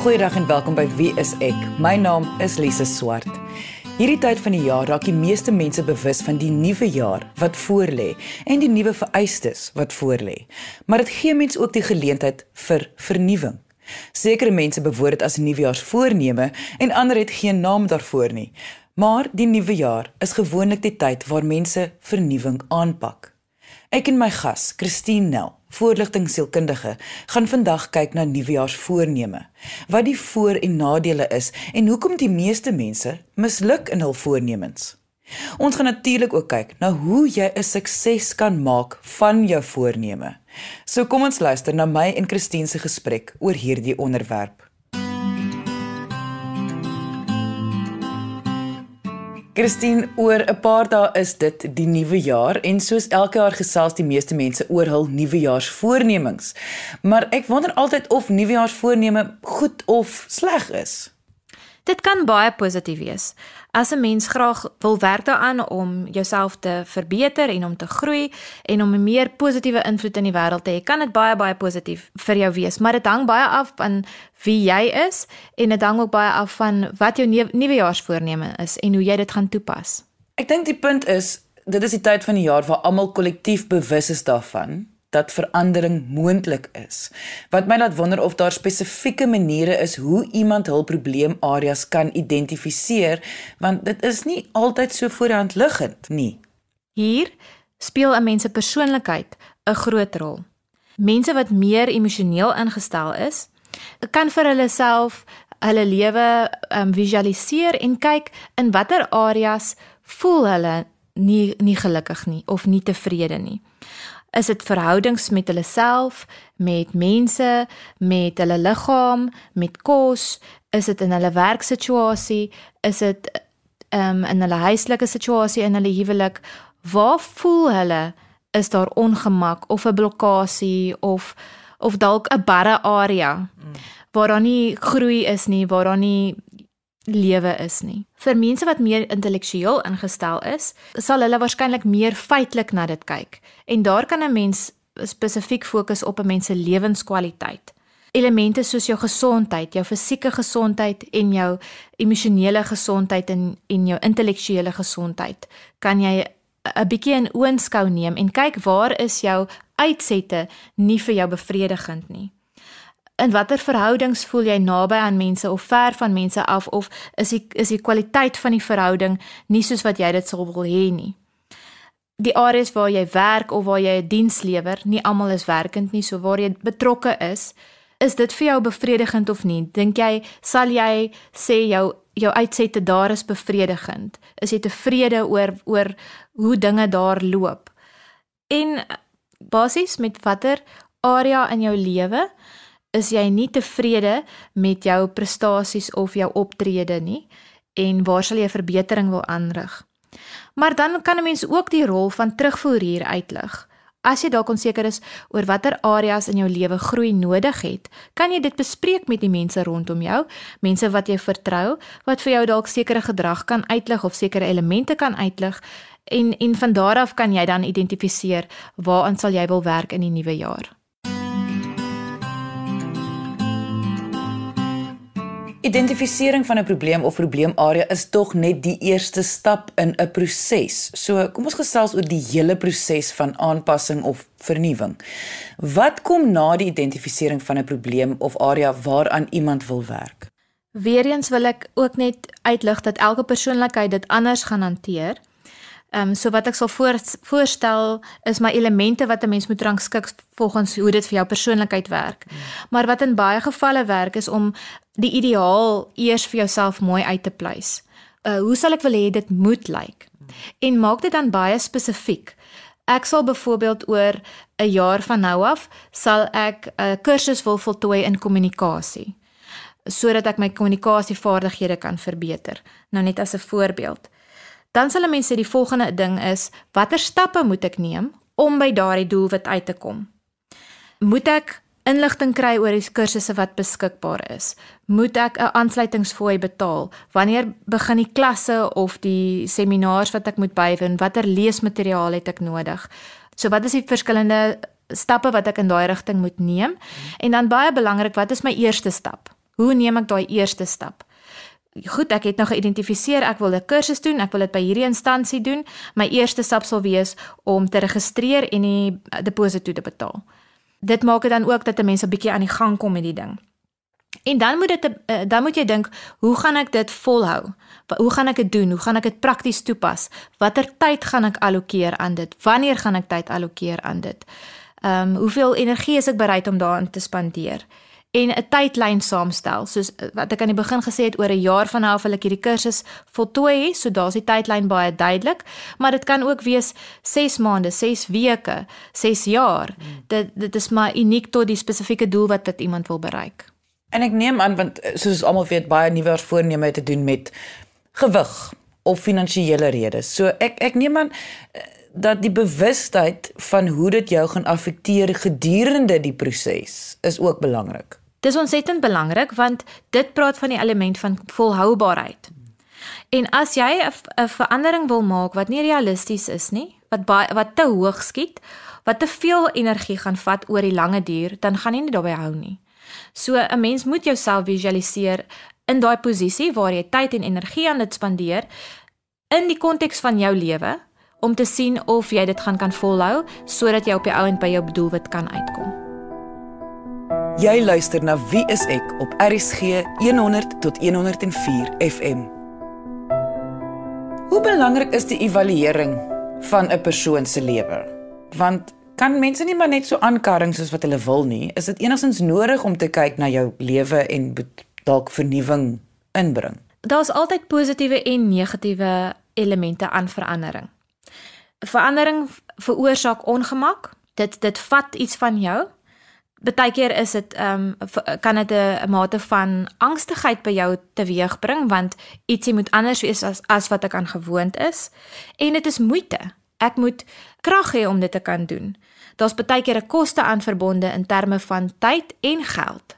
Goeiedag en welkom by Wie is ek? My naam is Lise Swart. Hierdie tyd van die jaar raak die meeste mense bewus van die nuwe jaar wat voorlê en die nuwe vereistes wat voorlê. Maar dit gee mense ook die geleentheid vir vernuwing. Sekere mense bewoord dit as nuwejaarsvoorneme en ander het geen naam daarvoor nie. Maar die nuwe jaar is gewoonlik die tyd waar mense vernuwing aanpak. Ek en my gas, Christine Nel, voorligtingsielkundige, gaan vandag kyk na nuwejaarsvoorneme. Wat die voor- en nadele is en hoekom die meeste mense misluk in hul voornemens. Ons gaan natuurlik ook kyk na hoe jy 'n sukses kan maak van jou voorneme. So kom ons luister na my en Christine se gesprek oor hierdie onderwerp. Christine, oor 'n paar dae is dit die nuwe jaar en soos elke jaar gesels die meeste mense oor hul nuwejaarsvoornemings. Maar ek wonder altyd of nuwejaarsvoorneme goed of sleg is. Dit kan baie positief wees. As 'n mens graag wil werk daaraan om jouself te verbeter en om te groei en om 'n meer positiewe invloed in die wêreld te hê, kan dit baie baie positief vir jou wees, maar dit hang baie af van wie jy is en dit hang ook baie af van wat jou nuwejaarsvoorneme is en hoe jy dit gaan toepas. Ek dink die punt is dit is die tyd van die jaar waar almal kollektief bewus is daarvan dat verandering moontlik is. Wat my laat wonder of daar spesifieke maniere is hoe iemand hul probleemareas kan identifiseer, want dit is nie altyd so voorhand liggend nie. Hier speel 'n mens se persoonlikheid 'n groot rol. Mense wat meer emosioneel ingestel is, kan vir hulle self hulle lewe um, visualiseer en kyk in watter areas voel hulle nie nie gelukkig nie of nie tevrede nie. Is dit verhoudings met hulle self, met mense, met hulle liggaam, met kos? Is dit in hulle werksituasie? Is dit um, in hulle huislike situasie in hulle huwelik? Waar voel hulle is daar ongemak of 'n blokkade of of dalk 'n barre area mm. waar daar nie groei is nie, waar daar nie lewe is nie. Vir mense wat meer intellektueel ingestel is, sal hulle waarskynlik meer feitelik na dit kyk. En daar kan 'n mens spesifiek fokus op 'n mens se lewenskwaliteit. Elemente soos jou gesondheid, jou fisieke gesondheid en jou emosionele gesondheid en en jou intellektuele gesondheid, kan jy 'n bietjie in oënskou neem en kyk waar is jou uitsette nie vir jou bevredigend nie in watter verhoudings voel jy naby aan mense of ver van mense af of is die is die kwaliteit van die verhouding nie soos wat jy dit sou wil hê nie. Die areas waar jy werk of waar jy 'n diens lewer, nie almal is werkend nie, so waar jy betrokke is, is dit vir jou bevredigend of nie? Dink jy sal jy sê jou jou uitsette daar is bevredigend? Is jy tevrede oor oor hoe dinge daar loop? En basies met watter area in jou lewe is jy nie tevrede met jou prestasies of jou optrede nie en waar sal jy verbetering wil aanrig. Maar dan kan 'n mens ook die rol van terugvoer hier uitlig. As jy dalk onseker is oor watter areas in jou lewe groei nodig het, kan jy dit bespreek met die mense rondom jou, mense wat jy vertrou, wat vir jou dalk sekere gedrag kan uitlig of sekere elemente kan uitlig en en van daar af kan jy dan identifiseer waaraan sal jy wil werk in die nuwe jaar. Identifisering van 'n probleem of probleemarea is tog net die eerste stap in 'n proses. So, kom ons gesels oor die hele proses van aanpassing of vernuwing. Wat kom na die identifisering van 'n probleem of area waaraan iemand wil werk? Weereens wil ek ook net uitlig dat elke persoonlikheid dit anders gaan hanteer. Ehm um, so wat ek sal voor, voorstel is my elemente wat 'n mens moet rangskik volgens hoe dit vir jou persoonlikheid werk. Hmm. Maar wat in baie gevalle werk is om die ideaal eers vir jouself mooi uit te pleis. Uh hoe sal ek wil hê dit moet lyk? Hmm. En maak dit dan baie spesifiek. Ek sal byvoorbeeld oor 'n jaar van nou af sal ek 'n kursus wil voltooi in kommunikasie sodat ek my kommunikasievaardighede kan verbeter. Nou net as 'n voorbeeld dan sal 'n mens sê die volgende ding is watter stappe moet ek neem om by daardie doelwit uit te kom? Moet ek inligting kry oor die kursusse wat beskikbaar is? Moet ek 'n aansluitingsfooi betaal? Wanneer begin die klasse of die seminars wat ek moet bywoon? Watter leesmateriaal het ek nodig? So wat is die verskillende stappe wat ek in daai rigting moet neem? En dan baie belangrik, wat is my eerste stap? Hoe neem ek daai eerste stap? Goed, ek het nou geïdentifiseer ek wil 'n kursus doen, ek wil dit by hierdie instansie doen. My eerste stap sal wees om te registreer en die deposito te betaal. Dit maak dit dan ook dat 'n mens 'n bietjie aan die gang kom met die ding. En dan moet dit eh, dan moet jy dink, hoe gaan ek dit volhou? Hoe gaan ek dit doen? Hoe gaan ek dit prakties toepas? Watter tyd gaan ek allokeer aan dit? Wanneer gaan ek tyd allokeer aan dit? Ehm um, hoeveel energie is ek bereid om daarin te spandeer? En 'n tydlyn saamstel, soos eh, wat ek aan die begin gesê het oor 'n jaar van nou af wil ek hierdie kursus voltooi, so daar's die tydlyn baie duidelik, maar dit kan ook wees 6 maande, 6 weke, 6 jaar. Hmm. Dit dit is maar uniek tot die spesifieke doel wat dit iemand wil bereik. En ek neem aan want eh, soos almal weet baie nuwejaars voorneme te doen met gewig of finansiële redes. So ek ek neem aan eh, dat die bewustheid van hoe dit jou gaan affekteer gedurende die proses is ook belangrik. Dis ontsettend belangrik want dit praat van die element van volhoubaarheid. En as jy 'n verandering wil maak wat nie realisties is nie, wat baie wat te hoog skiet, wat te veel energie gaan vat oor die lange duur, dan gaan jy nie daarbey hou nie. So 'n mens moet jouself visualiseer in daai posisie waar jy tyd en energie aan dit spandeer in die konteks van jou lewe om te sien of jy dit gaan kan volhou sodat jy op die ouend by jou doelwit kan uitkom. Jy luister na Wie is ek op RCG 100 tot 104 FM. Hoe belangrik is die evaluering van 'n persoon se lewe? Want kan mense nie maar net so aankarring soos wat hulle wil nie. Is dit enigstens nodig om te kyk na jou lewe en dalk vernuwing inbring? Daar's altyd positiewe en negatiewe elemente aan verandering. Verandering veroorsaak ongemak. Dit dit vat iets van jou. Partykeer is dit ehm um, kan dit 'n mate van angstigheid by jou teweegbring want ietsie moet anders wees as as wat ek aan gewoond is en dit is moeite. Ek moet krag hê om dit te kan doen. Daar's baie keer 'n koste aan verbonde in terme van tyd en geld.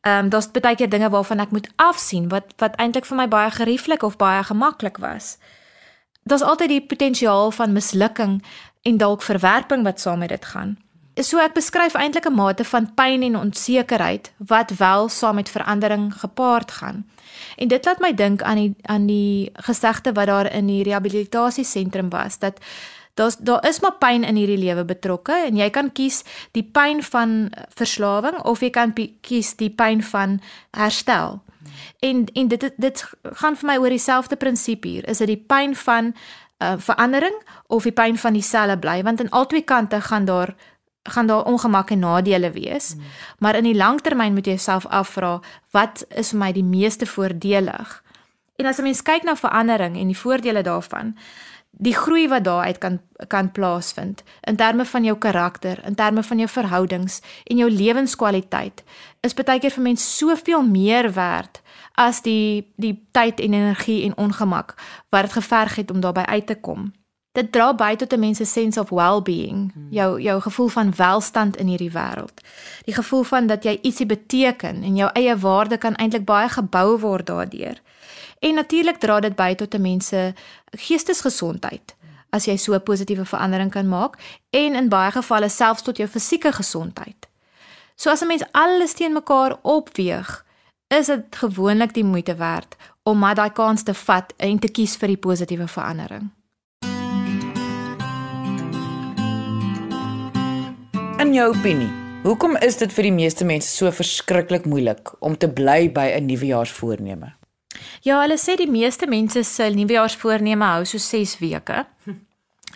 Ehm um, daar's baie keer dinge waarvan ek moet afsien wat wat eintlik vir my baie gerieflik of baie gemaklik was. Daar's altyd die potensiaal van mislukking en dalk verwerping wat saam met dit gaan. So ek beskryf eintlik 'n mate van pyn en onsekerheid wat wel saam met verandering gepaard gaan. En dit laat my dink aan die aan die gesegde wat daar in die rehabilitasiesentrum was dat daar's daar is maar pyn in hierdie lewe betrokke en jy kan kies die pyn van verslawing of jy kan kies die pyn van herstel. En en dit dit gaan vir my oor dieselfde prinsip hier. Is dit die pyn van uh, verandering of die pyn van dieselfde bly? Want aan albei kante gaan daar gaan daar ongemak en nadele wees. Hmm. Maar in die langtermyn moet jy jouself afvra, wat is vir my die meeste voordelig? En as 'n mens kyk na verandering en die voordele daarvan, die groei wat daaruit kan kan plaasvind in terme van jou karakter, in terme van jou verhoudings en jou lewenskwaliteit is baie keer vir mense soveel meer werd as die die tyd en energie en ongemak wat dit geverg het om daarbey uit te kom. Dit dra by tot 'n mens se sense of well-being, hmm. jou jou gevoel van welstand in hierdie wêreld. Die gevoel van dat jy ietsie beteken en jou eie waarde kan eintlik baie gebou word daardeur. En natuurlik dra dit by tot 'n mens se geestesgesondheid as jy so 'n positiewe verandering kan maak en in baie gevalle selfs tot jou fisieke gesondheid. So as 'n mens alles teen mekaar opweeg, is dit gewoonlik die moeite werd om maar daai kans te vat en te kies vir die positiewe verandering. In jou opinie, hoekom is dit vir die meeste mense so verskriklik moeilik om te bly by 'n nuwejaarsvoorneme? Ja, hulle sê die meeste mense se nuwejaarsvoorneme hou so 6 weke.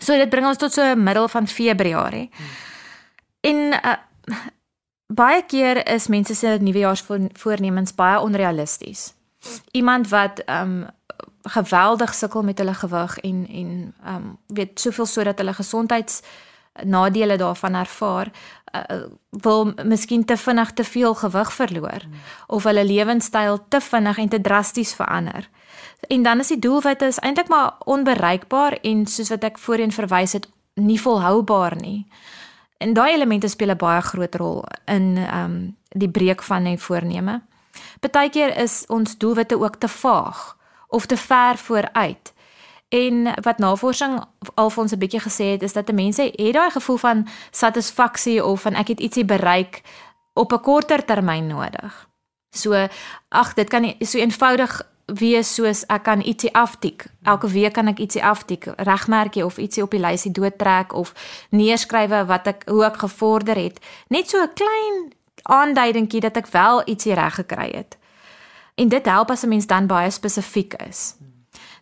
So dit bring ons tot so middel van Februarie. En uh, baie keer is mense se nuwejaarsvoornemens baie onrealisties. Iemand wat ehm um, geweldig sukkel met hulle gewig en en ehm um, weet soveel sodat hulle gesondheids nadele daarvan ervaar, uh, wil miskien te vinnig te veel gewig verloor hmm. of hulle lewenstyl te vinnig en te drasties verander. En dan is die doelwit is eintlik maar onbereikbaar en soos wat ek voorheen verwys het, nie volhoubaar nie. En daai elemente speel 'n baie groot rol in ehm um, die breek van 'n voorneme. Partykeer is ons doelwitte ook te vaag of te ver vooruit. En wat navorsing al vir ons 'n bietjie gesê het is dat mense het daai gevoel van satisfaksie of van ek het ietsie bereik op 'n korter termyn nodig. So ag, dit kan nie so eenvoudig wees soos ek kan ietsie aftik. Elke week kan ek ietsie aftik, regmerkie of ietsie op die lysie doodtrek of neerskrywe wat ek hoe ek gevorder het. Net so 'n klein aanduidingkie dat ek wel ietsie reg gekry het. En dit help as 'n mens dan baie spesifiek is.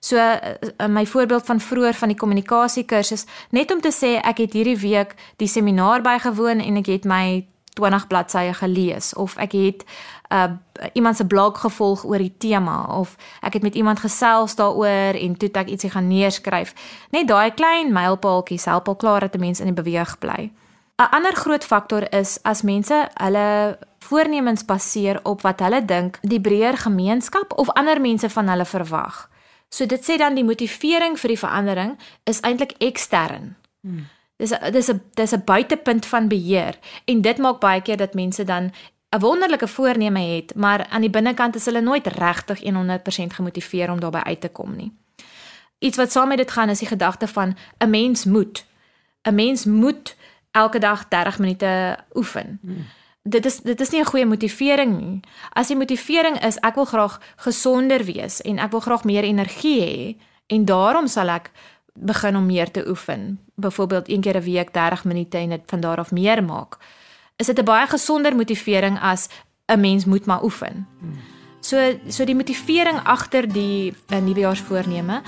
So uh, my voorbeeld van vroeër van die kommunikasie kursus, net om te sê ek het hierdie week die seminaar bygewoon en ek het my 20 bladsye gelees of ek het uh iemand se blog gevolg oor die tema of ek het met iemand gesels daaroor en toe ek ietsie gaan neerskryf. Net daai klein mylpaaltjies help al klaar dat 'n mens in die beweeg bly. 'n Ander groot faktor is as mense hulle voornemens baseer op wat hulle dink die breër gemeenskap of ander mense van hulle verwag. So dit sê dan die motivering vir die verandering is eintlik ekstern. Hmm. Dis dis 'n dis 'n buitepunt van beheer en dit maak baie keer dat mense dan 'n wonderlike voorneme het, maar aan die binnekant is hulle nooit regtig 100% gemotiveer om daarbey uit te kom nie. Iets wat saam met dit gaan is die gedagte van 'n mens moet 'n mens moet elke dag 30 minute oefen. Hmm. Dit is dit is nie 'n goeie motivering nie. As die motivering is ek wil graag gesonder wees en ek wil graag meer energie hê en daarom sal ek begin om meer te oefen. Byvoorbeeld een keer 'n week 30 minute en dit van daar af meer maak is dit 'n baie gesonder motivering as 'n mens moet maar oefen. So so die motivering agter die uh, nuwejaarsvoorneme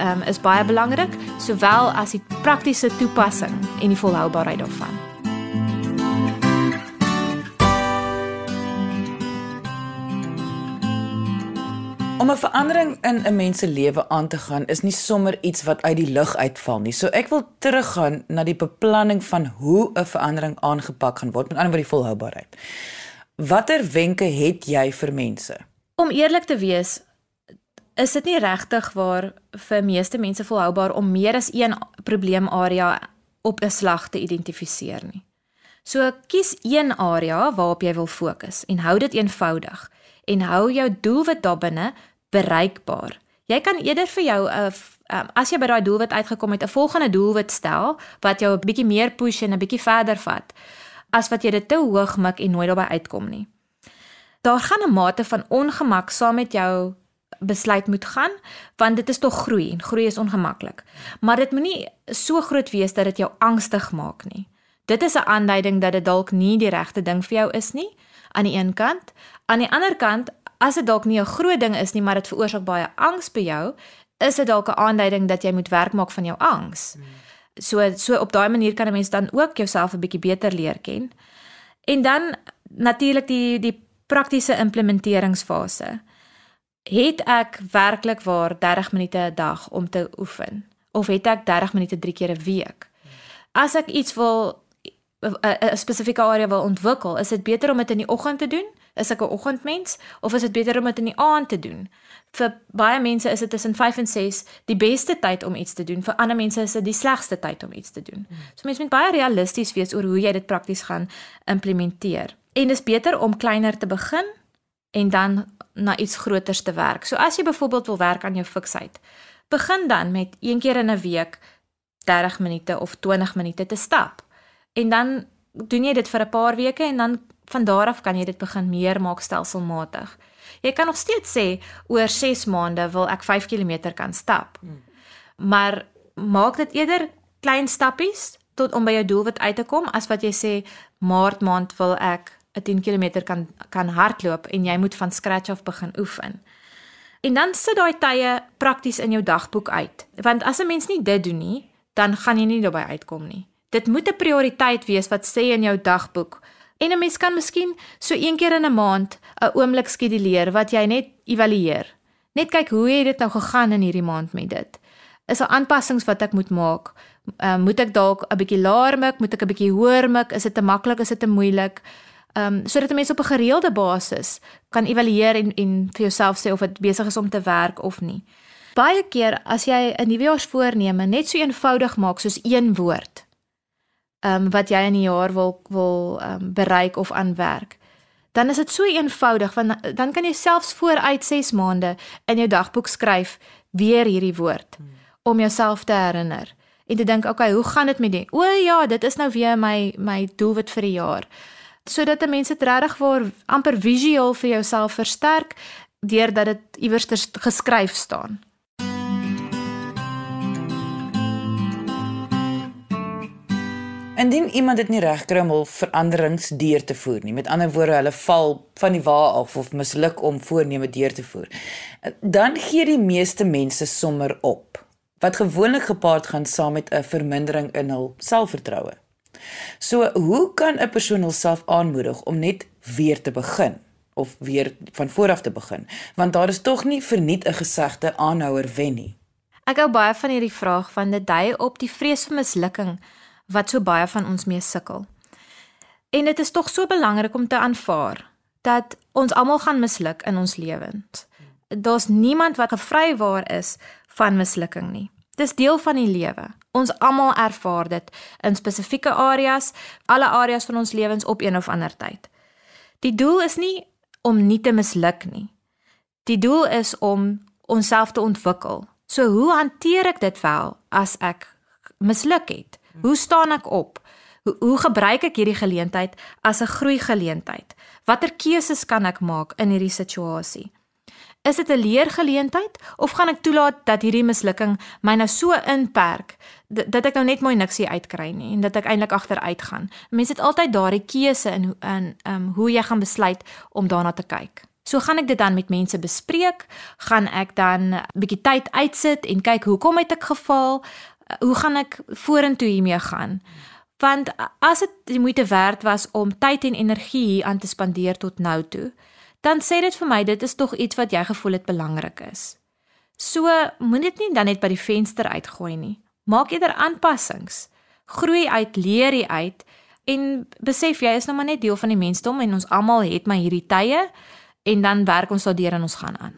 um, is baie belangrik, sowel as die praktiese toepassing en die volhoubaarheid daarvan. Om 'n verandering in 'n mens se lewe aan te gaan is nie sommer iets wat uit die lug uitval nie. So ek wil teruggaan na die beplanning van hoe 'n verandering aangepak gaan word, met ander woorde die volhoubaarheid. Watter wenke het jy vir mense? Om eerlik te wees, is dit nie regtig waar vir meeste mense volhoubaar om meer as een probleemarea op 'n slag te identifiseer nie. So kies een area waarop jy wil fokus en hou dit eenvoudig en hou jou doelwit daarbinne bereikbaar. Jy kan eerder vir jou 'n uh, um, as jy by daai doelwit uitgekom het, 'n volgende doelwit stel wat jou 'n bietjie meer push en 'n bietjie verder vat as wat jy dit te hoog mik en nooit daarby uitkom nie. Daar gaan 'n mate van ongemak saam met jou besluit moet gaan want dit is tog groei en groei is ongemaklik. Maar dit moenie so groot wees dat dit jou angstig maak nie. Dit is 'n aanduiding dat dit dalk nie die regte ding vir jou is nie aan die een kant. Aan die ander kant, as dit dalk nie 'n groot ding is nie, maar dit veroorsaak baie angs by jou, is dit dalk 'n aanduiding dat jy moet werk maak van jou angs. So so op daai manier kan 'n mens dan ook jouself 'n bietjie beter leer ken. En dan natuurlik die die praktiese implementeringsfase. Het ek werklik waar 30 minute 'n dag om te oefen of het ek 30 minute 3 keer 'n week? As ek iets wil 'n spesifieke area wil ontwikkel, is dit beter om dit in die oggend te doen? Is ek 'n oggendmens of is dit beter om dit in die aand te doen? Vir baie mense is dit tussen 5 en 6 die beste tyd om iets te doen. Vir ander mense is dit die slegste tyd om iets te doen. So mense moet baie realisties wees oor hoe jy dit prakties gaan implementeer. En dis beter om kleiner te begin en dan na iets groters te werk. So as jy byvoorbeeld wil werk aan jou fiksheid, begin dan met een keer in 'n week 30 minute of 20 minute te stap en dan doen jy dit vir 'n paar weke en dan van daar af kan jy dit begin meer maak stelselmatig. Jy kan nog steeds sê oor 6 maande wil ek 5 km kan stap. Hmm. Maar maak dit eerder klein stappies tot om by jou doelwit uit te kom as wat jy sê maart maand wil ek 'n 10 km kan kan hardloop en jy moet van scratch af begin oefen. En dan sit daai tye prakties in jou dagboek uit. Want as 'n mens nie dit doen nie, dan gaan jy nie daarbey uitkom nie. Dit moet 'n prioriteit wees wat sê in jou dagboek. En 'n mens kan miskien so een keer in 'n maand 'n oomblik skeduleer wat jy net evalueer. Net kyk hoe het dit nou gegaan in hierdie maand met dit. Is daar aanpassings wat ek moet maak? Uh, moet ek dalk 'n bietjie laer mik, moet ek 'n bietjie hoër mik? Is dit te maklik, is dit te moeilik? Ehm um, sodat 'n mens op 'n gereelde basis kan evalueer en en vir jouself sê of dit besig is om te werk of nie. Baie keer as jy 'n nuwejaarsvoorneme net so eenvoudig maak soos een woord, um, wat jy in 'n jaar wil wil um, bereik of aanwerk. Dan is dit so eenvoudig want dan kan jy selfs vooruit 6 maande in jou dagboek skryf weer hierdie woord hmm. om jouself te herinner en te dink, "Oké, okay, hoe gaan dit met die? O ja, dit is nou weer my my doelwit vir die jaar." sodat 'n mens dit regtig vir amper visueel vir jouself versterk deurdat dit iewers geskryf staan. Indien iemand dit nie regkry om hul veranderings deur te voer nie, met ander woorde, hulle val van die wa af of misluk om voorneme deur te voer, dan gee die meeste mense sommer op. Wat gewoonlik gepaard gaan saam met 'n vermindering in hul selfvertroue. So, hoe kan 'n persoon homself aanmoedig om net weer te begin of weer van voor af te begin? Want daar is tog nie verniet 'n gesegde aanhouer wen nie. Ek hou baie van hierdie vraag van dit dui op die vrees vir mislukking wat so baie van ons mee sukkel. En dit is tog so belangrik om te aanvaar dat ons almal gaan misluk in ons lewens. Daar's niemand wat gevrywaar is van mislukking nie. Dis deel van die lewe. Ons almal ervaar dit in spesifieke areas, alle areas van ons lewens op een of ander tyd. Die doel is nie om nie te misluk nie. Die doel is om onsself te ontwikkel. So hoe hanteer ek dit wel as ek misluk het? Hoe staan ek op? Hoe hoe gebruik ek hierdie geleentheid as 'n groei geleentheid? Watter keuses kan ek maak in hierdie situasie? Is dit 'n leergeleentheid of gaan ek toelaat dat hierdie mislukking my nou so inperk dat ek nou net mooi niks hier uitkry nie en dat ek eintlik agteruit gaan? Mense het altyd daardie keuse in in um hoe jy gaan besluit om daarna te kyk. So gaan ek dit dan met mense bespreek, gaan ek dan 'n bietjie tyd uitsit en kyk hoekom het ek gefaal? Hoe gaan ek vorentoe hiermee gaan? Want as dit die moeite werd was om tyd en energie hier aan te spandeer tot nou toe, dan sê dit vir my dit is tog iets wat jy gevoel het belangrik is. So moenie dit nie dan net by die venster uitgooi nie. Maak eerder aanpassings. Groei uit, leer uit en besef jy is nou maar net deel van die mensdom en ons almal het maar hierdie tye en dan werk ons daardeur en ons gaan aan.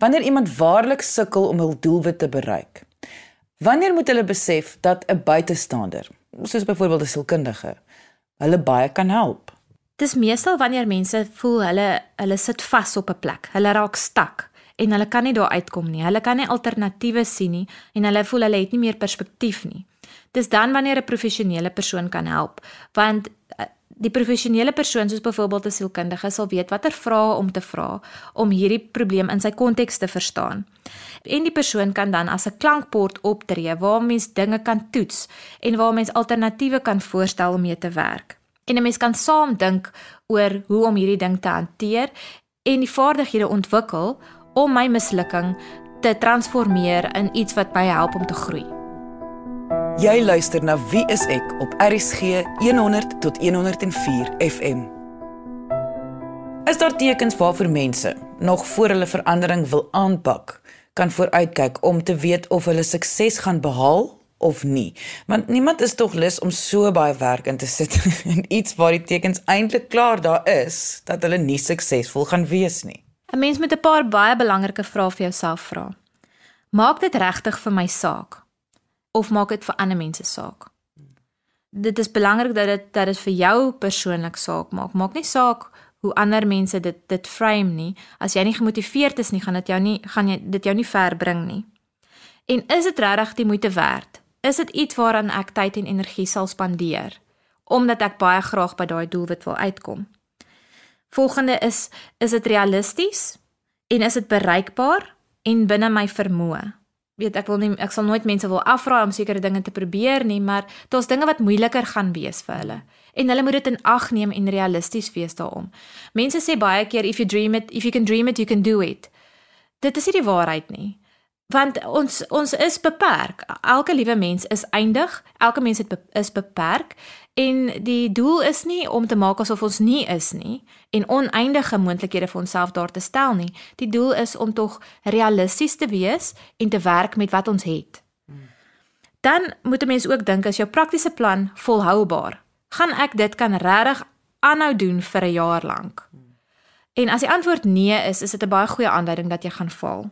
Wanneer iemand waarlik sukkel om hul doelwit te bereik, Wanneer moet hulle besef dat 'n buitestander, soos byvoorbeeld 'n sielkundige, hulle baie kan help? Dis meestal wanneer mense voel hulle hulle sit vas op 'n plek. Hulle raak stak en hulle kan nie daar uitkom nie. Hulle kan nie alternatiewe sien nie en hulle voel hulle het nie meer perspektief nie. Dis dan wanneer 'n professionele persoon kan help, want eh, die professionele persoon soos byvoorbeeld 'n sielkundige sal weet watter vrae om te vra om hierdie probleem in sy konteks te verstaan en die persoon kan dan as 'n klankbord optree waar mens dinge kan toets en waar mens alternatiewe kan voorstel om mee te werk. En 'n mens kan saam dink oor hoe om hierdie ding te hanteer en die vaardighede ontwikkel om my mislukking te transformeer in iets wat my help om te groei. Jy luister na Wie is ek op RSG 100 tot 104 FM. Is daar tekens waarvoor mense nog voor hulle verandering wil aanpak? kan vooruitkyk om te weet of hulle sukses gaan behaal of nie. Want niemand is tog lus om so baie werk in te sit in iets waar die tekens eintlik klaar daar is dat hulle nie suksesvol gaan wees nie. 'n Mens moet 'n paar baie belangrike vrae vir jouself vra. Maak dit regtig vir my saak of maak dit vir ander mense saak? Dit is belangrik dat dit dat dit vir jou persoonlik saak maak. Maak nie saak hoe ander mense dit dit frame nie. As jy nie gemotiveerd is nie, gaan dit jou nie gaan jy dit jou nie ver bring nie. En is dit regtig die moeite werd? Is dit iets waaraan ek tyd en energie sal spandeer omdat ek baie graag by daai doelwit wil uitkom? Volgende is is dit realisties en is dit bereikbaar en binne my vermoë? Weet ek wil nie ek sal nooit mense wil afraai om sekere dinge te probeer nie, maar daar's dinge wat moeiliker gaan wees vir hulle en hulle moet dit in ag neem en realisties wees daaroor. Mense sê baie keer if you dream it, if you can dream it, you can do it. Dit is nie die waarheid nie. Want ons ons is beperk. Elke liewe mens is eindig. Elke mens be, is beperk en die doel is nie om te maak asof ons nie is nie en oneindige moontlikhede vir onsself daar te stel nie. Die doel is om tog realisties te wees en te werk met wat ons het. Dan moet 'n mens ook dink as jou praktiese plan volhoubaar gaan ek dit kan regtig aanhou doen vir 'n jaar lank? En as die antwoord nee is, is dit 'n baie goeie aanduiding dat jy gaan faal.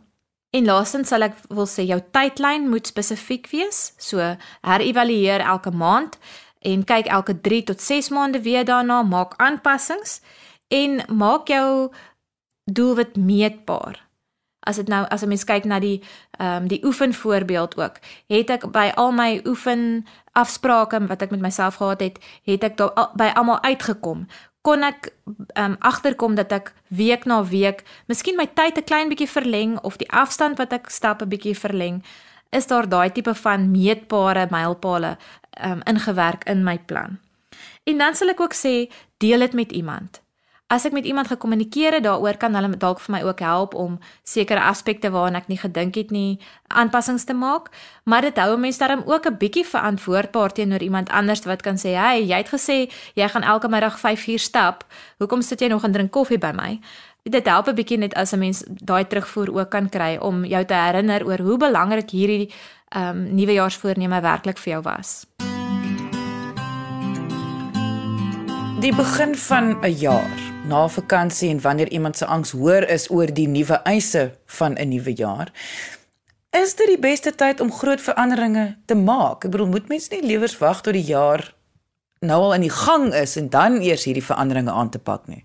En laastens sal ek wil sê jou tydlyn moet spesifiek wees. So herëvalueer elke maand en kyk elke 3 tot 6 maande weer daarna, maak aanpassings en maak jou doelwit meetbaar. As dit nou as 'n mens kyk na die ehm um, die oefen voorbeeld ook, het ek by al my oefen afsprake wat ek met myself gehad het, het ek daar by almal uitgekom. Kon ek um agterkom dat ek week na week miskien my tyd 'n klein bietjie verleng of die afstand wat ek stap 'n bietjie verleng, is daar daai tipe van meetbare mylpale um ingewerk in my plan. En dan sal ek ook sê, deel dit met iemand as ek met iemand gekommunikeer het daaroor kan hulle dalk vir my ook help om sekere aspekte waaraan ek nie gedink het nie aanpassings te maak. Maar dit hou mense daarom ook 'n bietjie verantwoordbaar teenoor iemand anders wat kan sê hey jy het gesê jy gaan elke middag 5 uur stap. Hoekom sit jy nog en drink koffie by my? Dit help 'n bietjie net as 'n mens daai terugvoer ook kan kry om jou te herinner oor hoe belangrik hierdie ehm um, nuwejaarsvoorneme werklik vir jou was. Die begin van 'n jaar na vakansie en wanneer iemand se angs hoër is oor die nuwe eise van 'n nuwe jaar. Is dit die beste tyd om groot veranderinge te maak? Ek bedoel, moet mens nie liewers wag tot die jaar nou al in die gang is en dan eers hierdie veranderinge aan te pak nie?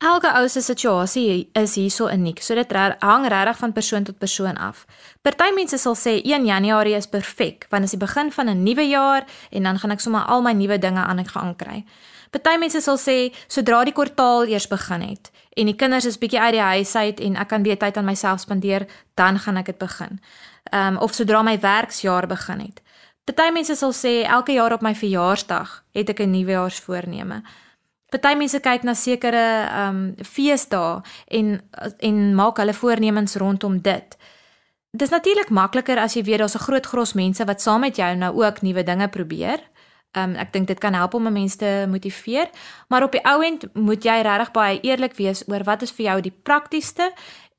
Elke ou se situasie is hierso uniek, so dit hang regtig van persoon tot persoon af. Party mense sal sê 1 Januarie is perfek, want dit is die begin van 'n nuwe jaar en dan gaan ek sommer al my nuwe dinge aan ek gaan kry. Party mense sal sê sodra die kwartaal eers begin het en die kinders is bietjie uit die huis uit en ek kan weer tyd aan myself spandeer, dan gaan ek dit begin. Ehm um, of sodra my werksjaar begin het. Party mense sal sê elke jaar op my verjaarsdag het ek 'n nuwejaarsvoorneme. Party mense kyk na sekere ehm um, feesdae en en maak hulle voornemens rondom dit. Dit is natuurlik makliker as jy weet daar's 'n groot gros mense wat saam met jou nou ook nuwe dinge probeer. Um, ek dink dit kan help om mense te motiveer, maar op die ou end moet jy regtig baie eerlik wees oor wat is vir jou die praktiesste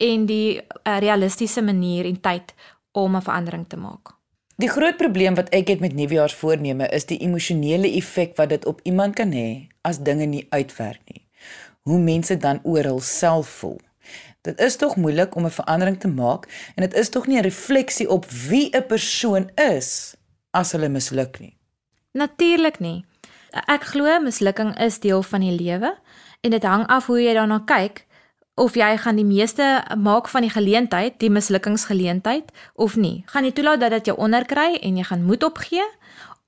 en die uh, realistiese manier en tyd om 'n verandering te maak. Die groot probleem wat ek het met nuwejaarsvoorneme is die emosionele effek wat dit op iemand kan hê as dinge nie uitwerk nie. Hoe mense dan oor hulself voel. Dit is tog moeilik om 'n verandering te maak en dit is tog nie 'n refleksie op wie 'n persoon is as hulle misluk nie. Natuurlik nie. Ek glo mislukking is deel van die lewe en dit hang af hoe jy daarna kyk of jy gaan die meeste maak van die geleentheid, die mislukkingsgeleentheid of nie. Gaan jy toelaat dat dit jou onderkry en jy gaan moed opgee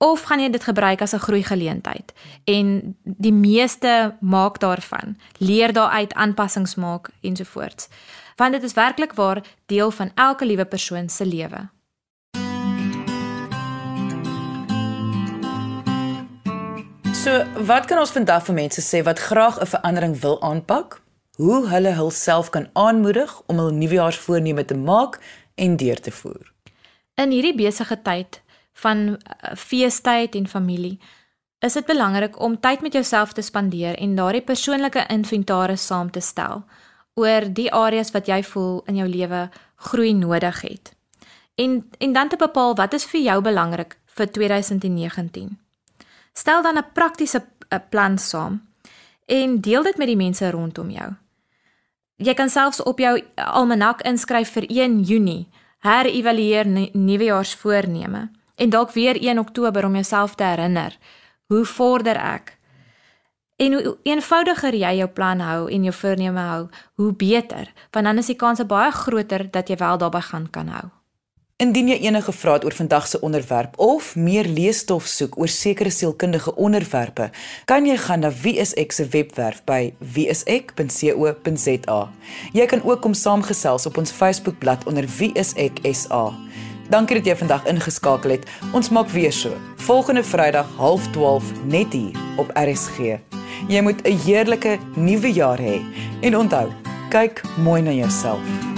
of gaan jy dit gebruik as 'n groei geleentheid en die meeste maak daarvan, leer daaruit aanpassings maak ensovoorts. Want dit is werklik waar deel van elke liewe persoon se lewe. So, wat kan ons vandag vir mense sê wat graag 'n verandering wil aanpak? Hoe hulle hulself kan aanmoedig om hul nuwejaarsvoorneme te maak en deur te voer? In hierdie besige tyd van uh, feestyd en familie, is dit belangrik om tyd met jouself te spandeer en daardie persoonlike inventaris saam te stel oor die areas wat jy voel in jou lewe groei nodig het. En en dan te bepaal wat is vir jou belangrik vir 2019. Stel dan 'n praktiese eh, plan saam en deel dit met die mense rondom jou. Jy kan selfs op jou almanak inskryf vir 1 Junie, herëvalueer nuwejaarsvoorneme en dalk weer 1 Oktober om jouself te herinner, hoe vorder ek? En hoe eenvoudiger jy jou plan hou en jou voorneme hou, hoe beter, want dan is die kans baie groter dat jy wel daarbey gaan kan hou. Indien jy enige vrae het oor vandag se onderwerp of meer leesstof soek oor sekere sielkundige onderwerpe, kan jy gaan na Wieisek se webwerf by wieisek.co.za. Jy kan ook kom saamgesels op ons Facebookblad onder Wieisek SA. Dankie dat jy vandag ingeskakel het. Ons maak weer so. Volgende Vrydag 12:30 net hier op RSG. Jy moet 'n heerlike nuwe jaar hê en onthou, kyk mooi na jouself.